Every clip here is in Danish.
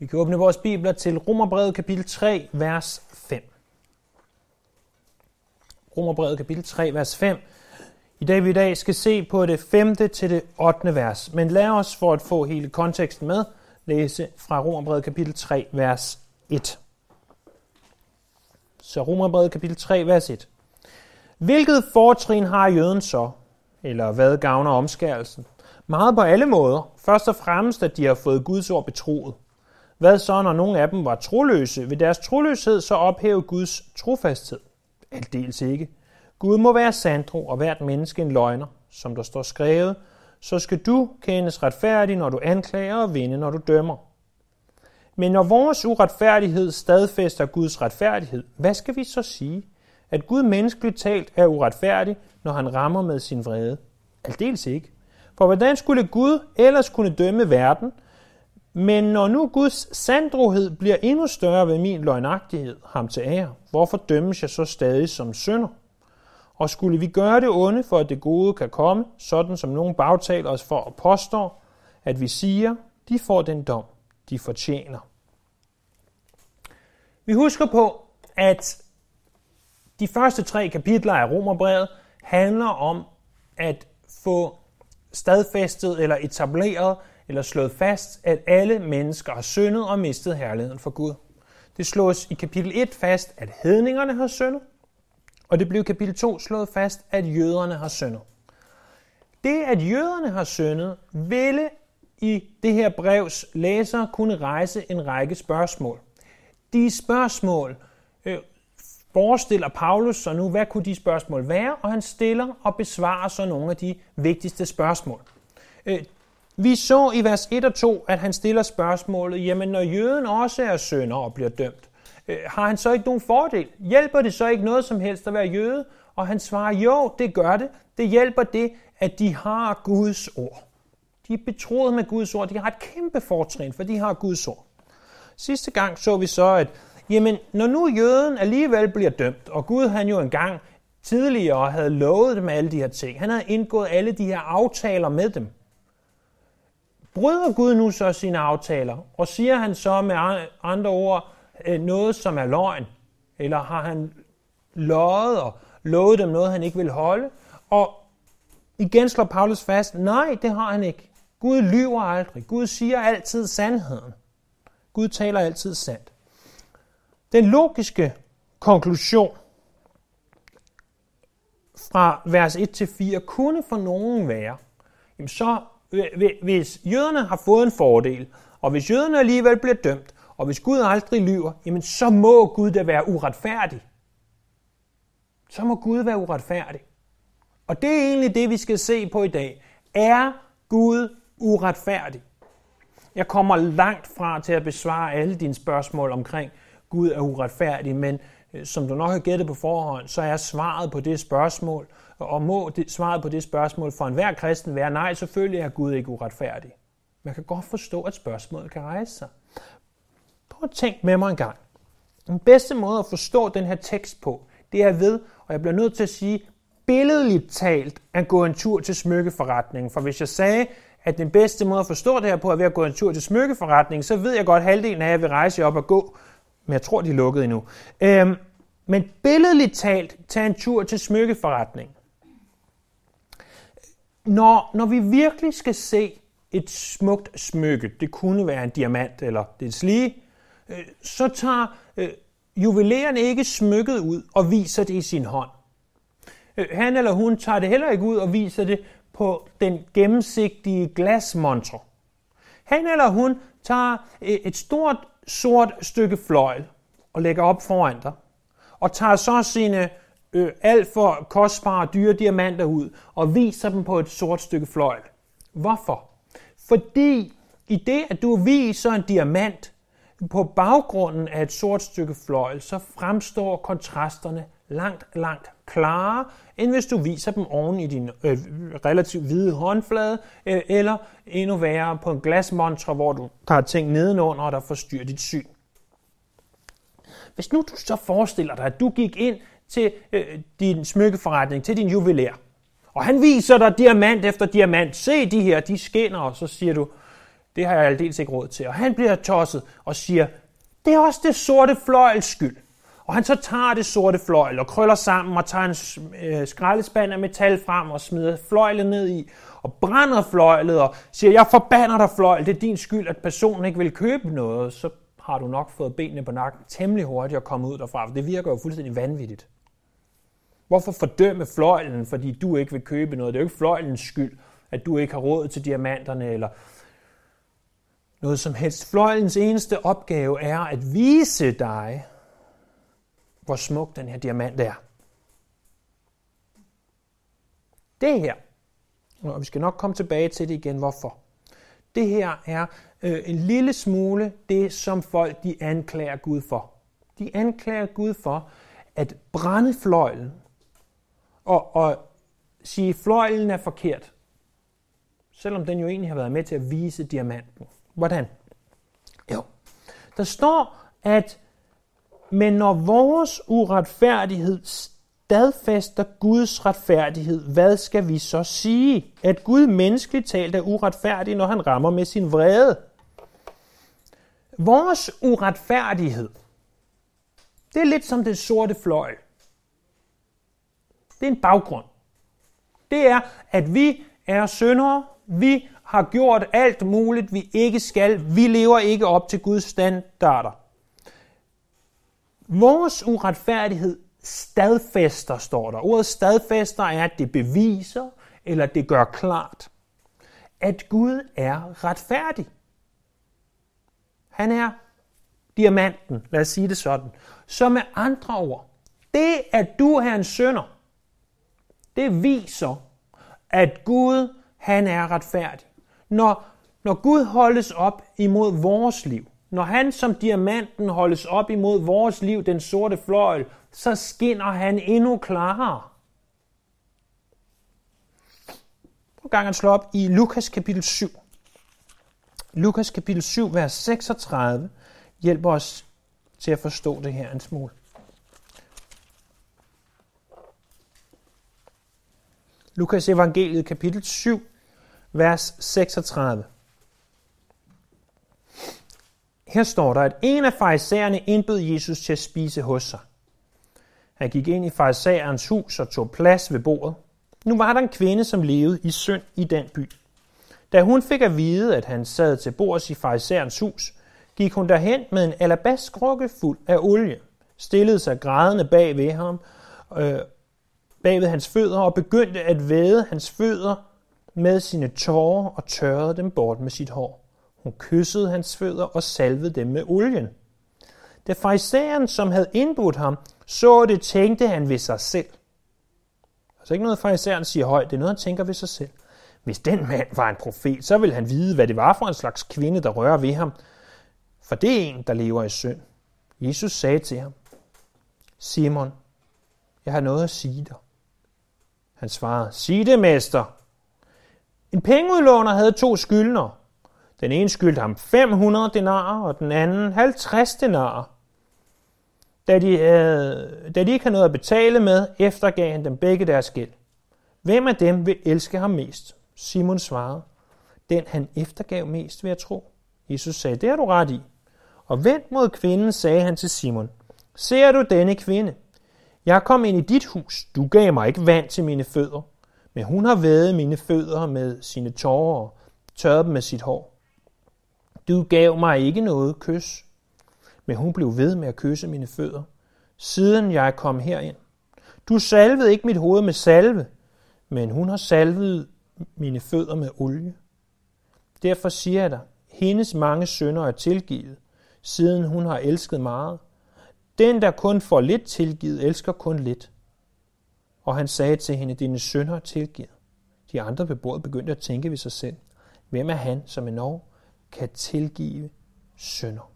Vi kan åbne vores bibler til Romerbrevet kapitel 3, vers 5. Romerbrevet kapitel 3, vers 5. I dag vi i dag skal se på det 5. til det 8. vers. Men lad os for at få hele konteksten med, læse fra Romerbrevet kapitel 3, vers 1. Så Romerbrevet kapitel 3, vers 1. Hvilket fortrin har jøden så? Eller hvad gavner omskærelsen? Meget på alle måder. Først og fremmest, at de har fået Guds ord betroet. Hvad så, når nogle af dem var troløse? Vil deres troløshed så ophæve Guds trofasthed? Aldeles ikke. Gud må være sandro og hvert menneske en løgner, som der står skrevet. Så skal du kendes retfærdig, når du anklager og vinde, når du dømmer. Men når vores uretfærdighed stadfæster Guds retfærdighed, hvad skal vi så sige? At Gud menneskeligt talt er uretfærdig, når han rammer med sin vrede? Aldeles ikke. For hvordan skulle Gud ellers kunne dømme verden, men når nu Guds sandrohed bliver endnu større ved min løgnagtighed, ham til ære, hvorfor dømmes jeg så stadig som synder? Og skulle vi gøre det onde, for at det gode kan komme, sådan som nogen bagtaler os for at påstå, at vi siger, de får den dom, de fortjener. Vi husker på, at de første tre kapitler af Romerbrevet handler om at få stadfæstet eller etableret eller slået fast, at alle mennesker har syndet og mistet herligheden for Gud. Det slås i kapitel 1 fast, at hedningerne har syndet, og det blev i kapitel 2 slået fast, at jøderne har syndet. Det, at jøderne har syndet, ville i det her brevs læser kunne rejse en række spørgsmål. De spørgsmål øh, forestiller Paulus så nu, hvad kunne de spørgsmål være, og han stiller og besvarer så nogle af de vigtigste spørgsmål. Øh, vi så i vers 1 og 2, at han stiller spørgsmålet, jamen når jøden også er sønder og bliver dømt, øh, har han så ikke nogen fordel? Hjælper det så ikke noget som helst at være jøde? Og han svarer, jo, det gør det. Det hjælper det, at de har Guds ord. De er betroet med Guds ord. De har et kæmpe fortrin, for de har Guds ord. Sidste gang så vi så, at jamen, når nu jøden alligevel bliver dømt, og Gud han jo engang tidligere havde lovet dem alle de her ting, han havde indgået alle de her aftaler med dem, Bryder Gud nu så sine aftaler, og siger han så med andre ord øh, noget, som er løgn? Eller har han løjet og lovet dem noget, han ikke vil holde? Og igen slår Paulus fast, nej, det har han ikke. Gud lyver aldrig. Gud siger altid sandheden. Gud taler altid sandt. Den logiske konklusion fra vers 1-4 kunne for nogen være, jamen så hvis jøderne har fået en fordel, og hvis jøderne alligevel bliver dømt, og hvis Gud aldrig lyver, jamen så må Gud da være uretfærdig. Så må Gud være uretfærdig. Og det er egentlig det, vi skal se på i dag. Er Gud uretfærdig? Jeg kommer langt fra til at besvare alle dine spørgsmål omkring Gud er uretfærdig, men Øh, som du nok har gættet på forhånd, så er svaret på det spørgsmål, og må det, svaret på det spørgsmål for enhver kristen være, nej, selvfølgelig er Gud ikke uretfærdig. Man kan godt forstå, at spørgsmålet kan rejse sig. Prøv at tænke med mig en gang. Den bedste måde at forstå den her tekst på, det er ved, og jeg bliver nødt til at sige, billedligt talt at gå en tur til smykkeforretningen. For hvis jeg sagde, at den bedste måde at forstå det her på er ved at gå en tur til smykkeforretningen, så ved jeg godt, at halvdelen af jer vil rejse op og gå, men jeg tror, de er lukket endnu. Øhm, men billedligt talt, tag en tur til smykkeforretningen når, når vi virkelig skal se et smukt smykke, det kunne være en diamant eller det slige, øh, så tager øh, juveleren ikke smykket ud og viser det i sin hånd. Øh, han eller hun tager det heller ikke ud og viser det på den gennemsigtige glasmontre. Han eller hun tager øh, et stort sort stykke fløjl og lægger op foran dig, og tager så sine øh, alt for kostbare dyre diamanter ud og viser dem på et sort stykke fløjl. Hvorfor? Fordi i det, at du viser en diamant på baggrunden af et sort stykke fløjl, så fremstår kontrasterne langt, langt klarere, end hvis du viser dem oven i din øh, relativt hvide håndflade, øh, eller endnu værre på en glasmontre, hvor du har ting nedenunder, og der forstyrrer dit syn. Hvis nu du så forestiller dig, at du gik ind til øh, din smykkeforretning, til din juveler. Og han viser dig diamant efter diamant. Se de her, de skinner, og så siger du, det har jeg aldeles ikke råd til. Og han bliver tosset og siger, det er også det sorte fløjls skyld. Og han så tager det sorte fløjl og krøller sammen og tager en øh, skraldespand af metal frem og smider fløjlet ned i og brænder fløjlet og siger, jeg forbander dig fløjl, det er din skyld, at personen ikke vil købe noget. Så har du nok fået benene på nakken temmelig hurtigt at komme ud derfra, for det virker jo fuldstændig vanvittigt. Hvorfor fordømme fløjlen, fordi du ikke vil købe noget? Det er jo ikke fløjlens skyld, at du ikke har råd til diamanterne eller noget som helst. Fløjlens eneste opgave er at vise dig, hvor smuk den her diamant er. Det her, og vi skal nok komme tilbage til det igen, hvorfor. Det her er øh, en lille smule det, som folk de anklager Gud for. De anklager Gud for at brænde fløjlen og, og sige, at fløjlen er forkert. Selvom den jo egentlig har været med til at vise diamanten. Hvordan? Jo, der står, at men når vores uretfærdighed stadfæster Guds retfærdighed, hvad skal vi så sige? At Gud menneskeligt talt er uretfærdig, når han rammer med sin vrede. Vores uretfærdighed, det er lidt som det sorte fløjl. Det er en baggrund. Det er, at vi er syndere, vi har gjort alt muligt, vi ikke skal, vi lever ikke op til Guds standarder. Vores uretfærdighed stadfæster, står der. Ordet stadfæster er, at det beviser, eller det gør klart, at Gud er retfærdig. Han er diamanten, lad os sige det sådan. Så med andre ord, det at du er en sønder, det viser, at Gud han er retfærdig. Når, når Gud holdes op imod vores liv, når han som diamanten holdes op imod vores liv, den sorte fløjl, så skinner han endnu klarere. Prøv gang at slå op i Lukas kapitel 7. Lukas kapitel 7, vers 36, hjælper os til at forstå det her en smule. Lukas evangeliet kapitel 7, vers 36. Her står der, at en af farisæerne indbød Jesus til at spise hos sig. Han gik ind i farisæerens hus og tog plads ved bordet. Nu var der en kvinde, som levede i synd i den by. Da hun fik at vide, at han sad til bords i farisæerens hus, gik hun derhen med en alabaskrukke fuld af olie, stillede sig grædende bag ved ham, øh, bag ved hans fødder og begyndte at væde hans fødder med sine tårer og tørrede dem bort med sit hår. Hun kyssede hans fødder og salvede dem med olien. Da farisæeren, som havde indbudt ham, så det, tænkte han ved sig selv. Altså ikke noget, farisæeren siger højt, det er noget, han tænker ved sig selv. Hvis den mand var en profet, så ville han vide, hvad det var for en slags kvinde, der rører ved ham. For det er en, der lever i synd. Jesus sagde til ham, Simon, jeg har noget at sige dig. Han svarede, sig det, mester. En pengeudlåner havde to skyldnere. Den ene skyldte ham 500 denarer, og den anden 50 denarer. Da de, havde, da de ikke havde noget at betale med, eftergav han dem begge deres gæld. Hvem af dem vil elske ham mest? Simon svarede, den han eftergav mest, vil jeg tro. Jesus sagde, det har du ret i. Og vendt mod kvinden, sagde han til Simon, ser du denne kvinde? Jeg kom ind i dit hus, du gav mig ikke vand til mine fødder, men hun har vædet mine fødder med sine tårer og tørret dem med sit hår. Du gav mig ikke noget kys, men hun blev ved med at kysse mine fødder, siden jeg kom herind. Du salvede ikke mit hoved med salve, men hun har salvet mine fødder med olie. Derfor siger jeg dig, hendes mange sønder er tilgivet, siden hun har elsket meget. Den, der kun får lidt tilgivet, elsker kun lidt. Og han sagde til hende, dine sønder er tilgivet. De andre ved bordet begyndte at tænke ved sig selv, hvem er han, som er endnu kan tilgive sønder?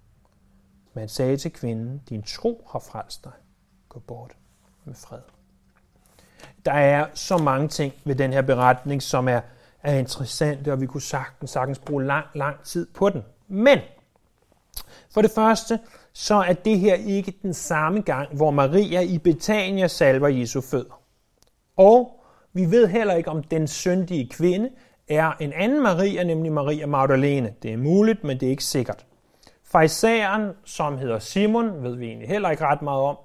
Man sagde til kvinden, din tro har frelst dig. Gå bort med fred. Der er så mange ting ved den her beretning, som er, er interessante, og vi kunne sagtens, sagtens bruge lang, lang tid på den. Men for det første, så er det her ikke den samme gang, hvor Maria i Betania salver Jesu fødder. Og vi ved heller ikke, om den syndige kvinde er en anden Maria, nemlig Maria Magdalene. Det er muligt, men det er ikke sikkert. Farisæeren, som hedder Simon, ved vi egentlig heller ikke ret meget om.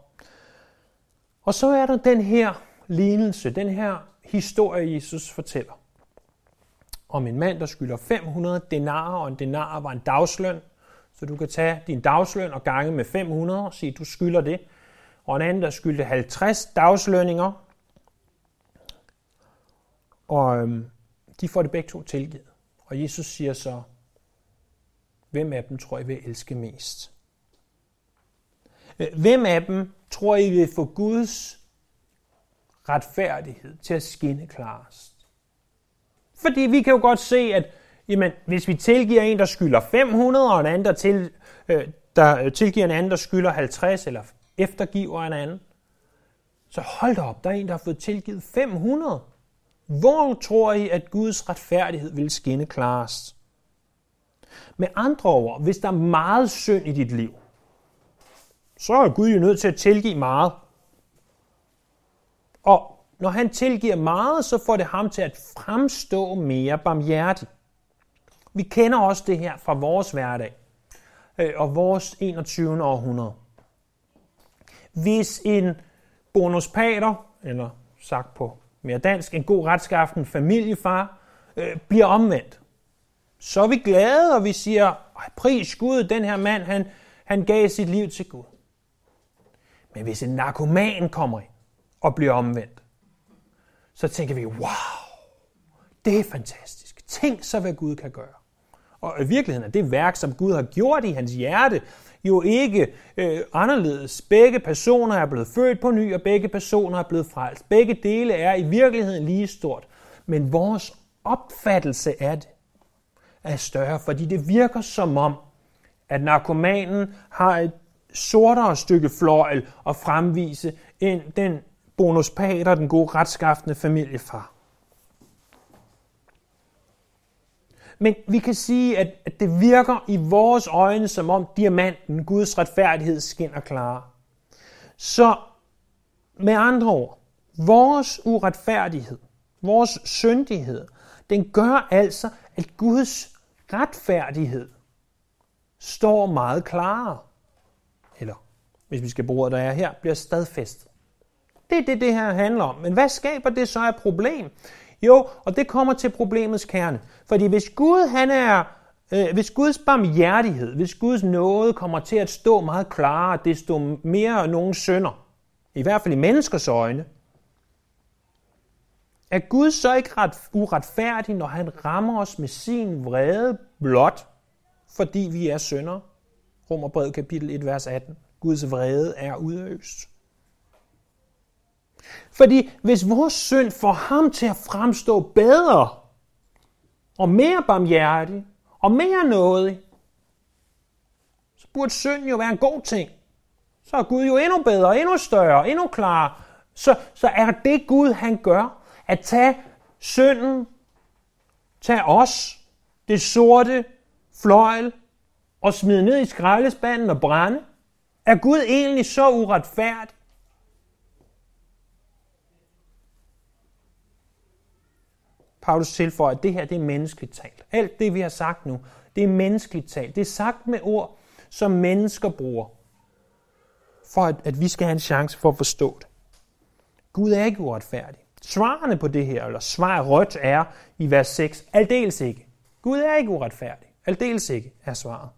Og så er der den her lignelse, den her historie, Jesus fortæller. Om en mand, der skylder 500 denarer, og en denar var en dagsløn. Så du kan tage din dagsløn og gange med 500 og sige, du skylder det. Og en anden, der skyldte 50 dagslønninger. Og øhm, de får det begge to tilgivet. Og Jesus siger så, hvem af dem tror I vil elske mest? Øh, hvem af dem tror I vil få Guds retfærdighed til at skinne klarest? Fordi vi kan jo godt se, at jamen, hvis vi tilgiver en, der skylder 500, og en anden, der, til, øh, der øh, tilgiver en anden, der skylder 50, eller eftergiver en anden, så hold da op, der er en, der har fået tilgivet 500. Hvor tror I, at Guds retfærdighed vil skinne klarest? Med andre ord, hvis der er meget synd i dit liv, så er Gud jo nødt til at tilgive meget. Og når han tilgiver meget, så får det ham til at fremstå mere barmhjertig. Vi kender også det her fra vores hverdag øh, og vores 21. århundrede. Hvis en bonuspater, eller sagt på mere dansk, en god retskaften familiefar, øh, bliver omvendt, så er vi glade, og vi siger, pris Gud, den her mand, han, han gav sit liv til Gud. Men hvis en narkoman kommer ind og bliver omvendt, så tænker vi, wow, det er fantastisk. Tænk så, hvad Gud kan gøre. Og i virkeligheden er det værk, som Gud har gjort i hans hjerte, jo ikke øh, anderledes. Begge personer er blevet født på ny, og begge personer er blevet frelst. Begge dele er i virkeligheden lige stort. Men vores opfattelse af det er større, fordi det virker som om, at narkomanen har et sortere stykke fløjl at fremvise end den bonuspater, den gode retskaftende familiefar. Men vi kan sige, at det virker i vores øjne, som om diamanten, Guds retfærdighed, skinner klare. Så med andre ord, vores uretfærdighed, vores syndighed, den gør altså, at Guds retfærdighed står meget klarere. Eller, hvis vi skal bruge der er her, bliver stadfæstet. Det er det, det her handler om. Men hvad skaber det så af problem? Jo, og det kommer til problemets kerne. Fordi hvis Gud han er, øh, hvis Guds barmhjertighed, hvis Guds nåde kommer til at stå meget klarere, desto mere nogen sønder, i hvert fald i menneskers øjne, er Gud så ikke ret uretfærdig, når han rammer os med sin vrede blot, fordi vi er sønder? Romerbrevet kapitel 1, vers 18. Guds vrede er udøst. Fordi hvis vores synd får ham til at fremstå bedre, og mere barmhjertig, og mere nådig, så burde synd jo være en god ting. Så er Gud jo endnu bedre, endnu større, endnu klarere. Så, så er det Gud, han gør, at tage synden, tage os, det sorte fløjl, og smide ned i skraldespanden og brænde? Er Gud egentlig så uretfærdig? Paulus tilføjer, at det her det er menneskeligt talt. Alt det, vi har sagt nu, det er menneskeligt talt. Det er sagt med ord, som mennesker bruger, for at, at vi skal have en chance for at forstå det. Gud er ikke uretfærdig. Svarene på det her, eller svar rødt er i vers 6, aldeles ikke. Gud er ikke uretfærdig. Aldeles ikke er svaret.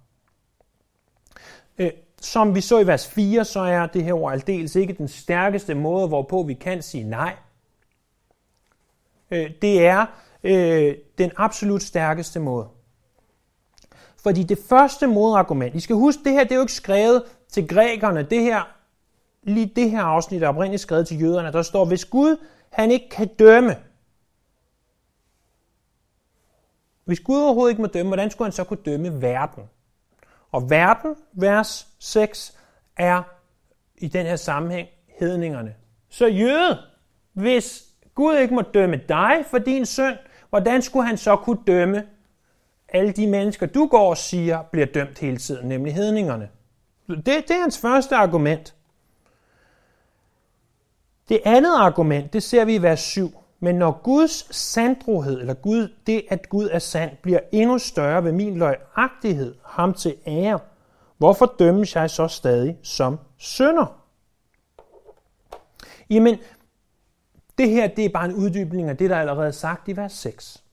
Øh, som vi så i vers 4, så er det her ord aldeles ikke den stærkeste måde, hvorpå vi kan sige nej. Øh, det er øh, den absolut stærkeste måde. Fordi det første modargument, I skal huske, det her det er jo ikke skrevet til grækerne. Det her, lige det her afsnit er oprindeligt skrevet til jøderne. Der står, hvis Gud han ikke kan dømme, hvis Gud overhovedet ikke må dømme, hvordan skulle han så kunne dømme verden? Og verden, vers 6, er i den her sammenhæng hedningerne. Så jøde, hvis Gud ikke må dømme dig for din synd, hvordan skulle han så kunne dømme alle de mennesker, du går og siger, bliver dømt hele tiden, nemlig hedningerne? Det, det er hans første argument. Det andet argument, det ser vi i vers 7. Men når Guds sandrohed, eller Gud, det at Gud er sand, bliver endnu større ved min løjagtighed, ham til ære, hvorfor dømmes jeg så stadig som sønder? Jamen, det her det er bare en uddybning af det, der er allerede sagt i vers 6.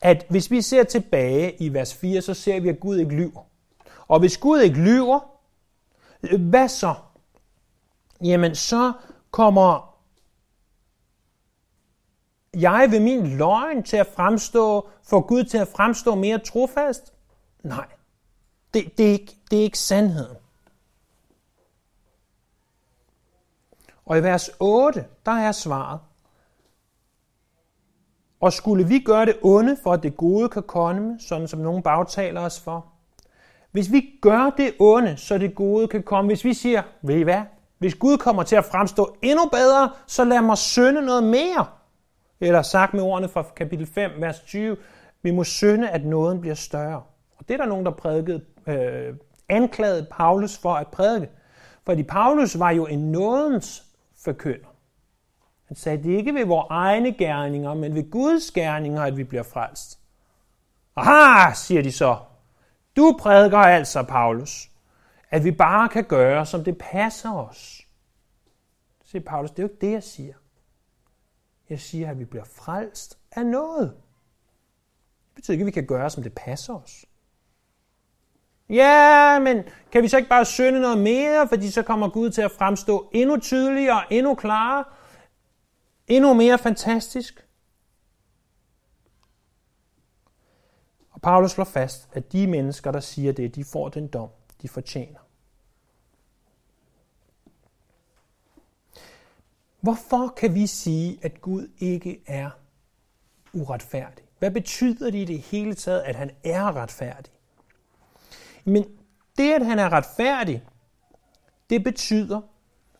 At hvis vi ser tilbage i vers 4, så ser vi, at Gud ikke lyver. Og hvis Gud ikke lyver, hvad så? Jamen, så kommer jeg ved min løgn til at fremstå, for Gud til at fremstå mere trofast? Nej, det, det, er, ikke, det er ikke sandheden. Og i vers 8, der er svaret. Og skulle vi gøre det onde, for at det gode kan komme, sådan som nogen bagtaler os for? Hvis vi gør det onde, så det gode kan komme. Hvis vi siger, ved I hvad? Hvis Gud kommer til at fremstå endnu bedre, så lad mig synde noget mere. Eller sagt med ordene fra kapitel 5, vers 20, vi må synde, at nåden bliver større. Og det er der nogen, der prædikede, øh, anklagede Paulus for at prædike. Fordi Paulus var jo en nådens forkynder. Han sagde, det er ikke ved vores egne gerninger, men ved Guds gerninger, at vi bliver frelst. Aha, siger de så. Du prædiker altså, Paulus, at vi bare kan gøre, som det passer os. Se, Paulus, det er jo ikke det, jeg siger. Jeg siger, at vi bliver frelst af noget. Det betyder ikke, at vi kan gøre, som det passer os. Ja, men kan vi så ikke bare synde noget mere, fordi så kommer Gud til at fremstå endnu tydeligere, endnu klarere, endnu mere fantastisk? Og Paulus slår fast, at de mennesker, der siger det, de får den dom, de fortjener. Hvorfor kan vi sige, at Gud ikke er uretfærdig? Hvad betyder det i det hele taget, at han er retfærdig? Men det, at han er retfærdig, det betyder,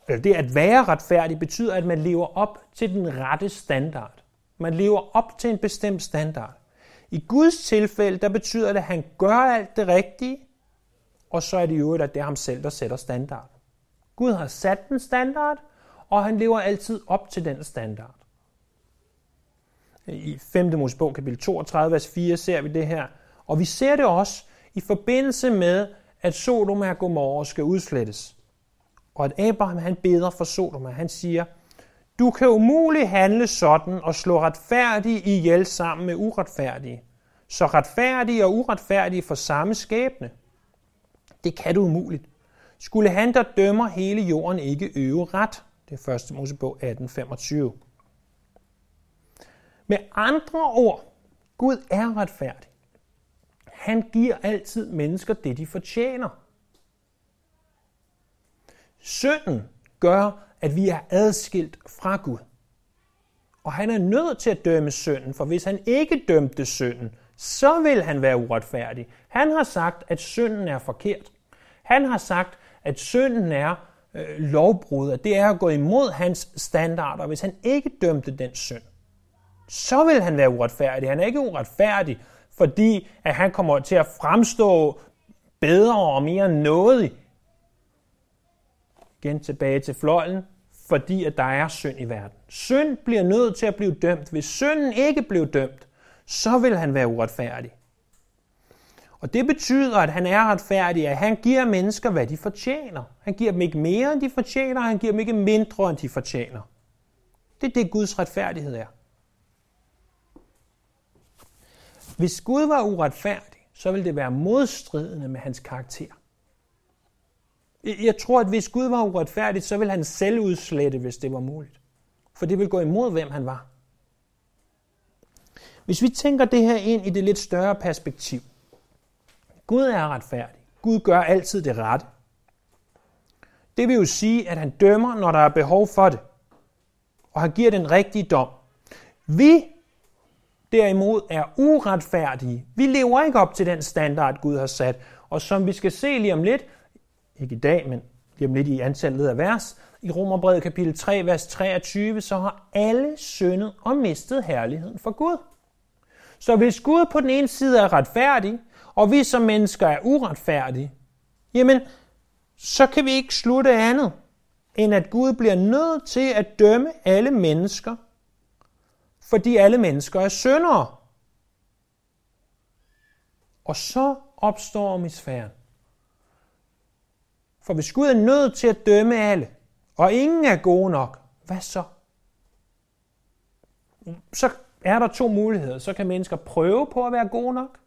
eller det at være retfærdig, betyder, at man lever op til den rette standard. Man lever op til en bestemt standard. I Guds tilfælde, der betyder det, at han gør alt det rigtige, og så er det jo, at det er ham selv, der sætter standard. Gud har sat den standard, og han lever altid op til den standard. I 5. Mosebog kapitel 32, vers 4 ser vi det her. Og vi ser det også i forbindelse med, at Sodom og Gomorra skal udslettes. Og at Abraham han beder for Sodom, han siger, du kan umuligt handle sådan og slå retfærdige ihjel sammen med uretfærdige. Så retfærdige og uretfærdige får samme skæbne. Det kan du umuligt. Skulle han, der dømmer hele jorden, ikke øve ret? Det er 1. Mosebog 18.25. Med andre ord, Gud er retfærdig. Han giver altid mennesker det, de fortjener. Synden gør, at vi er adskilt fra Gud. Og han er nødt til at dømme synden, for hvis han ikke dømte synden, så vil han være uretfærdig. Han har sagt, at synden er forkert. Han har sagt, at synden er øh, lovbrud, at det er at gå imod hans standarder. Hvis han ikke dømte den synd, så vil han være uretfærdig. Han er ikke uretfærdig, fordi at han kommer til at fremstå bedre og mere nådig. Igen tilbage til fløjlen, fordi at der er synd i verden. Synd bliver nødt til at blive dømt. Hvis synden ikke blev dømt, så vil han være uretfærdig. Og det betyder, at han er retfærdig, at han giver mennesker, hvad de fortjener. Han giver dem ikke mere, end de fortjener, han giver dem ikke mindre, end de fortjener. Det er det, Guds retfærdighed er. Hvis Gud var uretfærdig, så ville det være modstridende med hans karakter. Jeg tror, at hvis Gud var uretfærdig, så ville han selv udslette, hvis det var muligt. For det vil gå imod, hvem han var. Hvis vi tænker det her ind i det lidt større perspektiv, Gud er retfærdig. Gud gør altid det rette. Det vil jo sige, at han dømmer, når der er behov for det. Og han giver den rigtige dom. Vi derimod er uretfærdige. Vi lever ikke op til den standard, Gud har sat. Og som vi skal se lige om lidt, ikke i dag, men lige om lidt i antallet af vers, i Romerbrevet kapitel 3, vers 23, så har alle syndet og mistet herligheden for Gud. Så hvis Gud på den ene side er retfærdig, og vi som mennesker er uretfærdige, jamen, så kan vi ikke slutte andet, end at Gud bliver nødt til at dømme alle mennesker, fordi alle mennesker er syndere. Og så opstår misfæren. For hvis Gud er nødt til at dømme alle, og ingen er gode nok, hvad så? Så er der to muligheder. Så kan mennesker prøve på at være gode nok.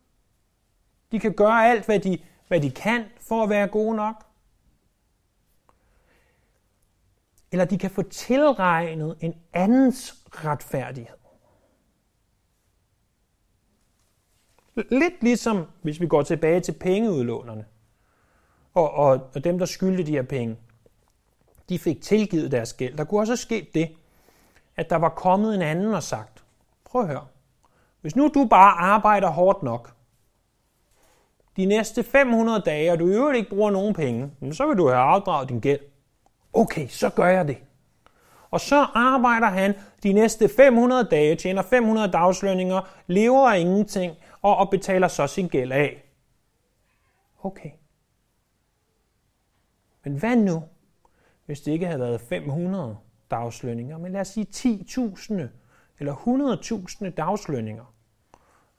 De kan gøre alt, hvad de, hvad de kan for at være gode nok. Eller de kan få tilregnet en andens retfærdighed. Lidt ligesom, hvis vi går tilbage til pengeudlånerne, og, og, og dem, der skyldte de her penge, de fik tilgivet deres gæld. Der kunne også ske det, at der var kommet en anden og sagt, prøv at høre, hvis nu du bare arbejder hårdt nok, de næste 500 dage, og du i øvrigt ikke bruger nogen penge, så vil du have afdraget din gæld. Okay, så gør jeg det. Og så arbejder han de næste 500 dage, tjener 500 dagslønninger, lever af ingenting, og, og betaler så sin gæld af. Okay. Men hvad nu, hvis det ikke havde været 500 dagslønninger, men lad os sige 10.000 eller 100.000 dagslønninger?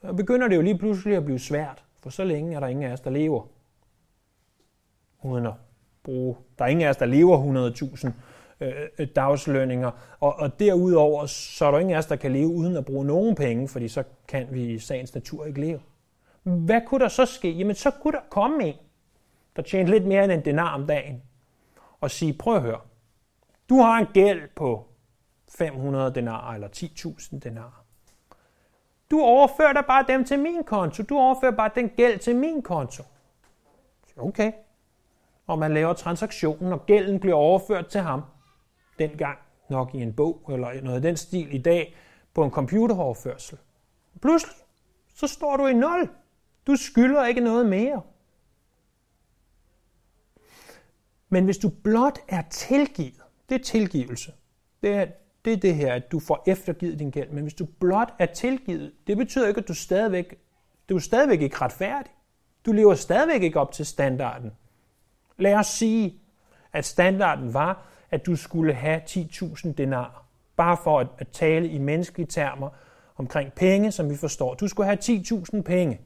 Så begynder det jo lige pludselig at blive svært, for så længe er der ingen af os, der lever uden at bruge. Der er ingen af os, der lever 100.000 øh, øh, dagslønninger, og, og derudover så er der ingen af os, der kan leve uden at bruge nogen penge, fordi så kan vi i sagens natur ikke leve. Hvad kunne der så ske? Jamen så kunne der komme en, der tjente lidt mere end en denar om dagen, og sige, prøv at høre, du har en gæld på 500 denar eller 10.000 denar. Du overfører da bare dem til min konto. Du overfører bare den gæld til min konto. Okay. Og man laver transaktionen, og gælden bliver overført til ham dengang nok i en bog eller noget af den stil i dag på en computeroverførsel. Pludselig, så står du i nul. Du skylder ikke noget mere. Men hvis du blot er tilgivet, det er tilgivelse. Det er, det er det her, at du får eftergivet din gæld. Men hvis du blot er tilgivet, det betyder ikke, at du stadigvæk, du er stadigvæk ikke retfærdig. Du lever stadigvæk ikke op til standarden. Lad os sige, at standarden var, at du skulle have 10.000 denar. Bare for at, at tale i menneskelige termer omkring penge, som vi forstår. Du skulle have 10.000 penge.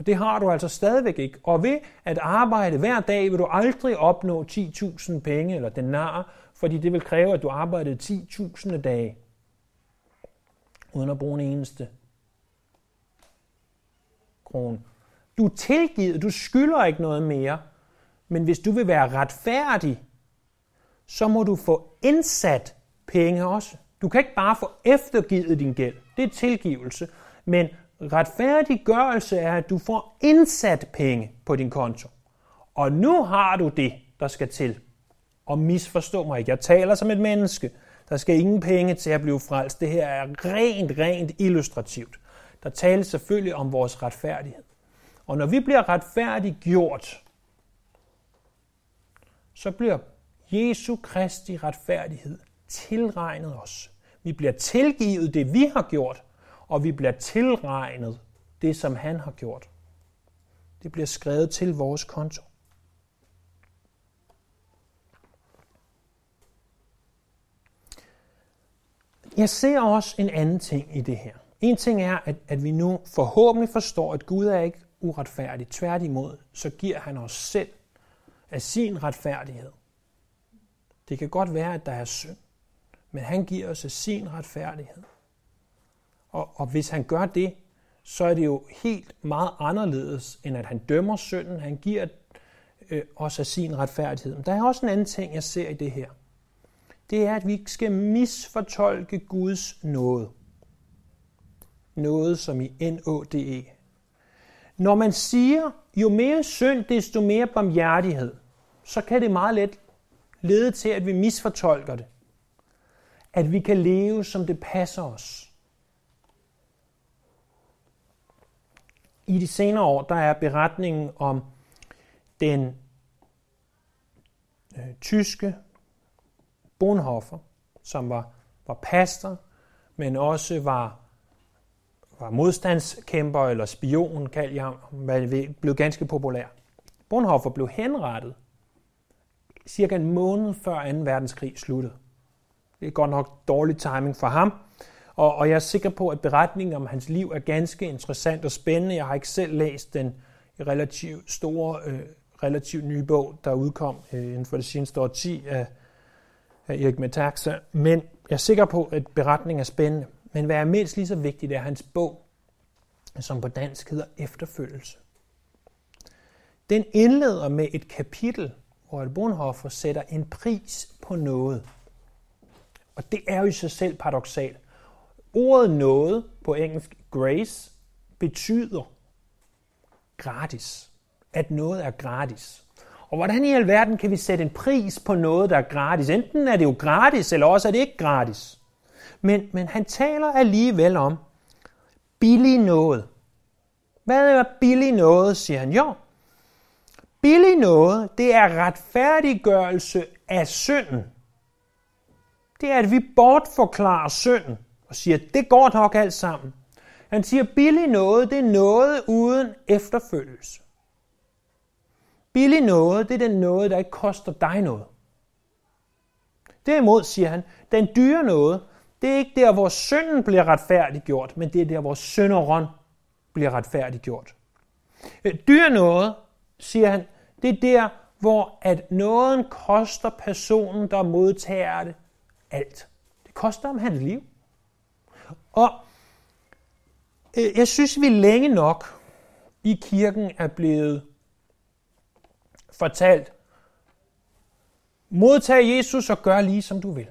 Og det har du altså stadigvæk ikke. Og ved at arbejde hver dag vil du aldrig opnå 10.000 penge eller denar, fordi det vil kræve, at du arbejdede 10.000 dage, uden at bruge en eneste krone. Du er tilgivet, du skylder ikke noget mere, men hvis du vil være retfærdig, så må du få indsat penge også. Du kan ikke bare få eftergivet din gæld. Det er tilgivelse. Men retfærdiggørelse er, at du får indsat penge på din konto. Og nu har du det, der skal til. Og misforstå mig ikke. Jeg taler som et menneske. Der skal ingen penge til at blive frelst. Det her er rent, rent illustrativt. Der tales selvfølgelig om vores retfærdighed. Og når vi bliver retfærdiggjort, så bliver Jesu Kristi retfærdighed tilregnet os. Vi bliver tilgivet det, vi har gjort, og vi bliver tilregnet det, som han har gjort. Det bliver skrevet til vores konto. Jeg ser også en anden ting i det her. En ting er, at, at vi nu forhåbentlig forstår, at Gud er ikke uretfærdig. Tværtimod, så giver han os selv af sin retfærdighed. Det kan godt være, at der er synd, men han giver os af sin retfærdighed. Og, og hvis han gør det, så er det jo helt meget anderledes, end at han dømmer synden. Han giver øh, os af sin retfærdighed. Men der er også en anden ting, jeg ser i det her. Det er, at vi ikke skal misfortolke Guds nåde. Noget som i N-O-D-E. Når man siger, jo mere synd, desto mere barmhjertighed, så kan det meget let lede til, at vi misfortolker det. At vi kan leve, som det passer os. I de senere år, der er beretningen om den øh, tyske Bonhoeffer, som var, var pastor, men også var, var modstandskæmper eller spion, kald jeg ham, blev ganske populær. Bonhoeffer blev henrettet cirka en måned før 2. verdenskrig sluttede. Det er godt nok dårlig timing for ham, og, og jeg er sikker på, at beretningen om hans liv er ganske interessant og spændende. Jeg har ikke selv læst den relativt store, øh, relativt nye bog, der udkom øh, inden for det seneste årti af, af Erik Metaxa. Men jeg er sikker på, at beretningen er spændende. Men hvad er mindst lige så vigtigt, er hans bog, som på dansk hedder Efterfølgelse. Den indleder med et kapitel, hvor Bonhoeffer sætter en pris på noget. Og det er jo i sig selv paradoxalt. Ordet noget på engelsk, grace, betyder gratis. At noget er gratis. Og hvordan i alverden kan vi sætte en pris på noget, der er gratis? Enten er det jo gratis, eller også er det ikke gratis. Men, men han taler alligevel om billig noget. Hvad er billig noget, siger han. Jo, billig noget, det er retfærdiggørelse af synden. Det er, at vi bortforklarer synden og siger, det går nok alt sammen. Han siger, billig noget, det er noget uden efterfølgelse. Billig noget, det er den noget, der ikke koster dig noget. Derimod siger han, den dyre noget, det er ikke der, hvor synden bliver retfærdiggjort, men det er der, hvor synderen bliver retfærdiggjort. Øh, dyr noget, siger han, det er der, hvor at nåden koster personen, der modtager det, alt. Det koster ham hans liv. Og øh, jeg synes, vi længe nok i kirken er blevet fortalt, modtag Jesus og gør lige som du vil.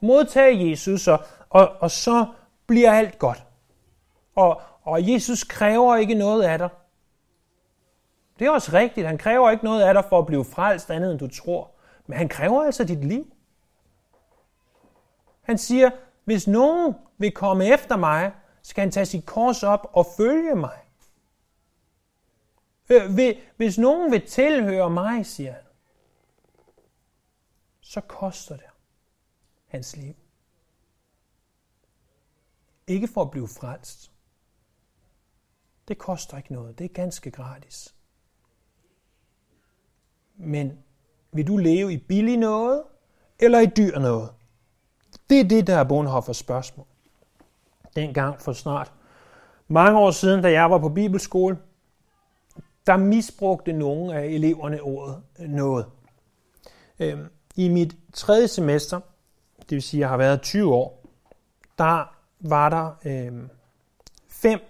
Modtag Jesus, og, og, og så bliver alt godt. Og, og Jesus kræver ikke noget af dig. Det er også rigtigt. Han kræver ikke noget af dig for at blive frelst andet end du tror. Men han kræver altså dit liv. Han siger, hvis nogen vil komme efter mig, skal han tage sit kors op og følge mig. Hvis nogen vil tilhøre mig, siger han, så koster det hans liv. Ikke for at blive frelst. Det koster ikke noget. Det er ganske gratis. Men vil du leve i billig noget, eller i dyr noget? Det er det, der er Bonhoeffers spørgsmål. Dengang for snart mange år siden, da jeg var på bibelskole, der misbrugte nogle af eleverne ordet noget. Øhm, I mit tredje semester, det vil sige, jeg har været 20 år, der var der øh, fem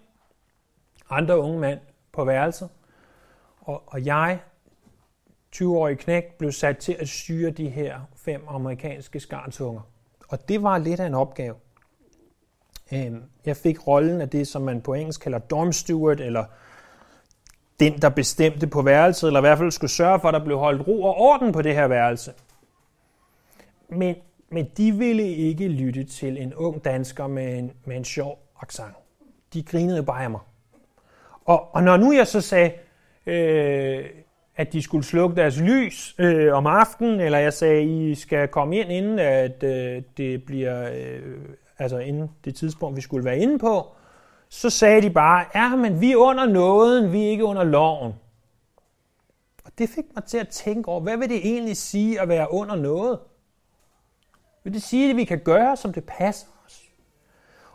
andre unge mænd på værelset, og, og jeg, 20-årig knæk, blev sat til at styre de her fem amerikanske skarnsunger. Og det var lidt af en opgave. Øhm, jeg fik rollen af det, som man på engelsk kalder dorm steward, eller den, der bestemte på værelset, eller i hvert fald skulle sørge for, at der blev holdt ro og orden på det her værelse. Men, men de ville ikke lytte til en ung dansker med en, med en sjov accent. De grinede bare af mig. Og, og når nu jeg så sagde, øh, at de skulle slukke deres lys øh, om aftenen, eller jeg sagde, I skal komme ind, inden at øh, det bliver, øh, altså inden det tidspunkt, vi skulle være inde på, så sagde de bare, ja, men vi er under nåden, vi er ikke under loven. Og det fik mig til at tænke over, hvad vil det egentlig sige at være under noget? Vil det sige, at vi kan gøre, som det passer os?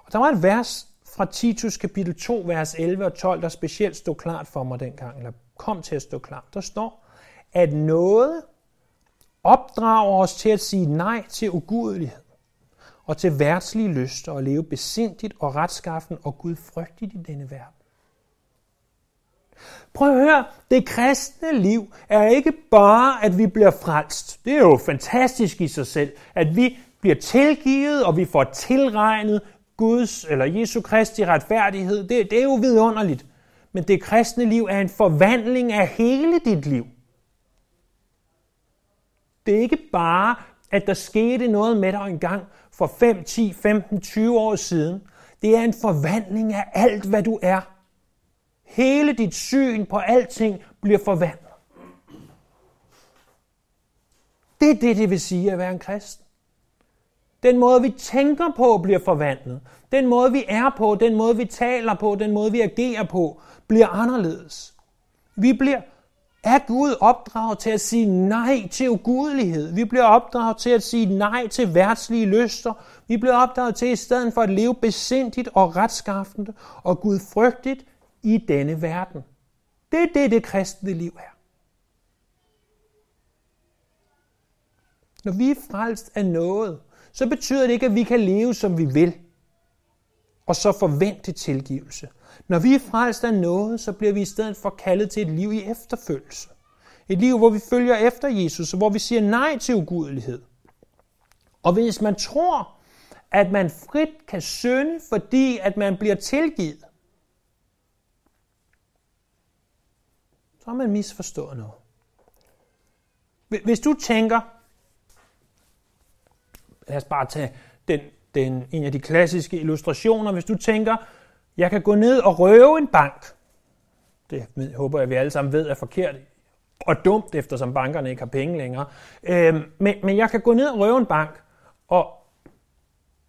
Og der var et vers fra Titus kapitel 2, vers 11 og 12, der specielt stod klart for mig dengang, eller kom til at stå klart. Der står, at noget opdrager os til at sige nej til ugudelighed og til værtslige lyster og leve besindigt og retskaffen og Gud frygtigt i denne verden. Prøv at høre, det kristne liv er ikke bare, at vi bliver frelst. Det er jo fantastisk i sig selv, at vi bliver tilgivet, og vi får tilregnet Guds eller Jesu Kristi retfærdighed. Det, det er jo vidunderligt. Men det kristne liv er en forvandling af hele dit liv. Det er ikke bare, at der skete noget med dig engang for 5, 10, 15, 20 år siden. Det er en forvandling af alt, hvad du er. Hele dit syn på alting bliver forvandlet. Det er det, det vil sige at være en kristen. Den måde, vi tænker på, bliver forvandlet. Den måde, vi er på, den måde, vi taler på, den måde, vi agerer på, bliver anderledes. Vi bliver af Gud opdraget til at sige nej til ugudelighed. Vi bliver opdraget til at sige nej til værtslige lyster. Vi bliver opdraget til i stedet for at leve besindigt og retskaffende og gudfrygtigt i denne verden. Det er det, det kristne liv er. Når vi er frelst af noget, så betyder det ikke, at vi kan leve, som vi vil, og så forvente tilgivelse. Når vi er frelst af noget, så bliver vi i stedet for kaldet til et liv i efterfølgelse. Et liv, hvor vi følger efter Jesus, og hvor vi siger nej til ugudelighed. Og hvis man tror, at man frit kan synde, fordi at man bliver tilgivet, så har man misforstået noget. Hvis du tænker, lad os bare tage den, den, en af de klassiske illustrationer, hvis du tænker, jeg kan gå ned og røve en bank. Det håber jeg, vi alle sammen ved er forkert og dumt, eftersom bankerne ikke har penge længere. Øhm, men, men jeg kan gå ned og røve en bank, og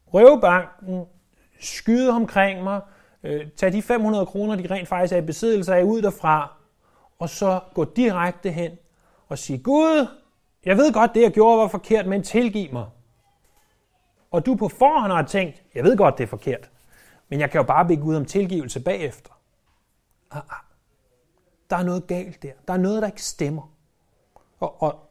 røve banken, skyde omkring mig, øh, tage de 500 kroner, de rent faktisk er i besiddelse af, ud derfra, og så gå direkte hen og sige, Gud, jeg ved godt, det jeg gjorde var forkert, men tilgiv mig. Og du på forhånd har tænkt, jeg ved godt, det er forkert, men jeg kan jo bare bede Gud om tilgivelse bagefter. Ah, ah. Der er noget galt der. Der er noget, der ikke stemmer. Og, og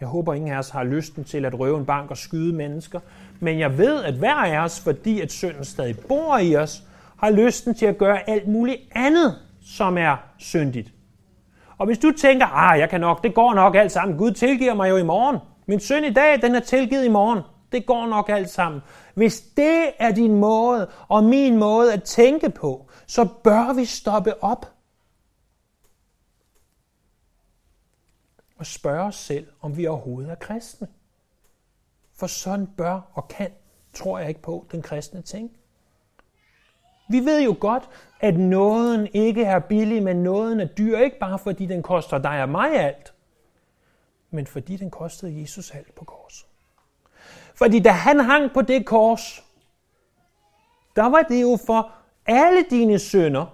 jeg håber, ingen af os har lysten til at røve en bank og skyde mennesker. Men jeg ved, at hver af os, fordi at synden stadig bor i os, har lysten til at gøre alt muligt andet, som er syndigt. Og hvis du tænker, ah, jeg kan nok, det går nok alt sammen. Gud tilgiver mig jo i morgen. Min synd i dag, den er tilgivet i morgen. Det går nok alt sammen. Hvis det er din måde og min måde at tænke på, så bør vi stoppe op og spørge os selv, om vi overhovedet er kristne. For sådan bør og kan, tror jeg ikke på, den kristne ting. Vi ved jo godt, at nåden ikke er billig, men nåden er dyr, ikke bare fordi den koster dig og mig alt, men fordi den kostede Jesus alt på korset. Fordi da han hang på det kors, der var det jo for alle dine sønder.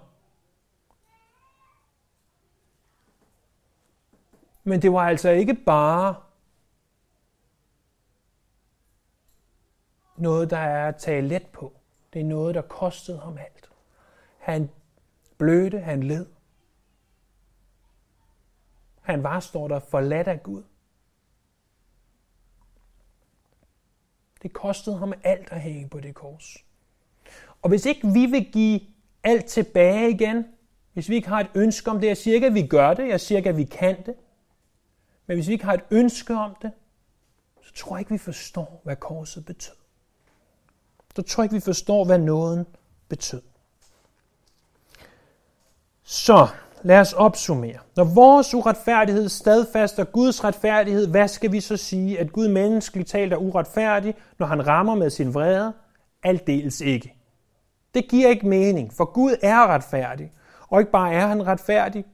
Men det var altså ikke bare noget, der er at tage let på. Det er noget, der kostede ham alt. Han blødte, han led. Han var, står der, forladt af Gud. Det kostede ham alt at hænge på det kors. Og hvis ikke vi vil give alt tilbage igen, hvis vi ikke har et ønske om det, jeg siger ikke, at vi gør det, jeg siger ikke, at vi kan det, men hvis vi ikke har et ønske om det, så tror jeg ikke, vi forstår, hvad korset betød. Så tror jeg ikke, vi forstår, hvad nåden betød. Så lad os opsummere. Når vores uretfærdighed stadfaster Guds retfærdighed, hvad skal vi så sige? At Gud menneskeligt talt er uretfærdig, når han rammer med sin vrede? Aldeles ikke. Det giver ikke mening, for Gud er retfærdig. Og ikke bare er han retfærdig,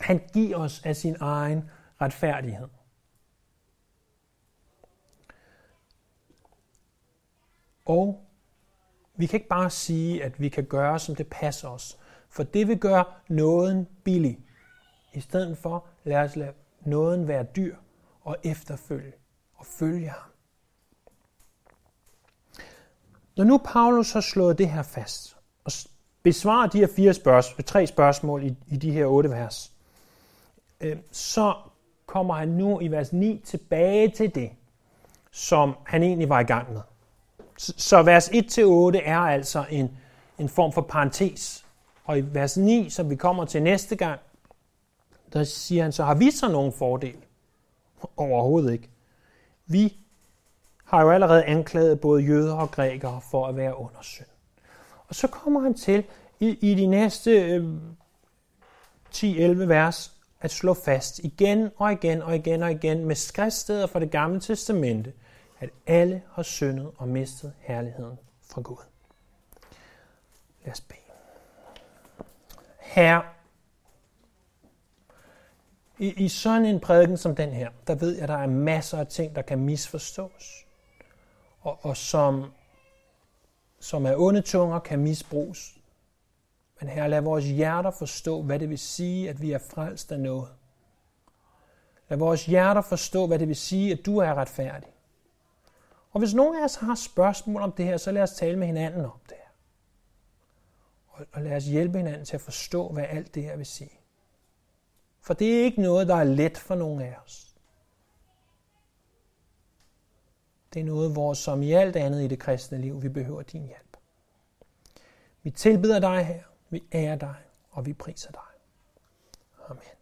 han giver os af sin egen retfærdighed. Og vi kan ikke bare sige, at vi kan gøre, som det passer os. For det vil gøre nåden billig. I stedet for, lad os lade nåden være dyr og efterfølge og følge ham. Når nu Paulus har slået det her fast og besvarer de her fire spørgsmål, tre spørgsmål i, i de her otte vers, øh, så kommer han nu i vers 9 tilbage til det, som han egentlig var i gang med. Så, så vers 1-8 er altså en, en form for parentes og i vers 9, som vi kommer til næste gang, der siger han, så har vi så nogen fordel? Overhovedet ikke. Vi har jo allerede anklaget både jøder og grækere for at være under synd. Og så kommer han til i, i de næste øh, 10-11 vers at slå fast igen og igen og igen og igen med skriftsteder fra det gamle testamente, at alle har syndet og mistet herligheden fra Gud. Lad os bede. Herre, i, i sådan en prædiken som den her, der ved jeg, at der er masser af ting, der kan misforstås, og, og som, som er onde tunger kan misbruges. Men her lad vores hjerter forstå, hvad det vil sige, at vi er frelst af noget. Lad vores hjerter forstå, hvad det vil sige, at du er retfærdig. Og hvis nogen af os har spørgsmål om det her, så lad os tale med hinanden om det og lad os hjælpe hinanden til at forstå, hvad alt det her vil sige. For det er ikke noget, der er let for nogen af os. Det er noget, hvor som i alt andet i det kristne liv, vi behøver din hjælp. Vi tilbyder dig her, vi ærer dig, og vi priser dig. Amen.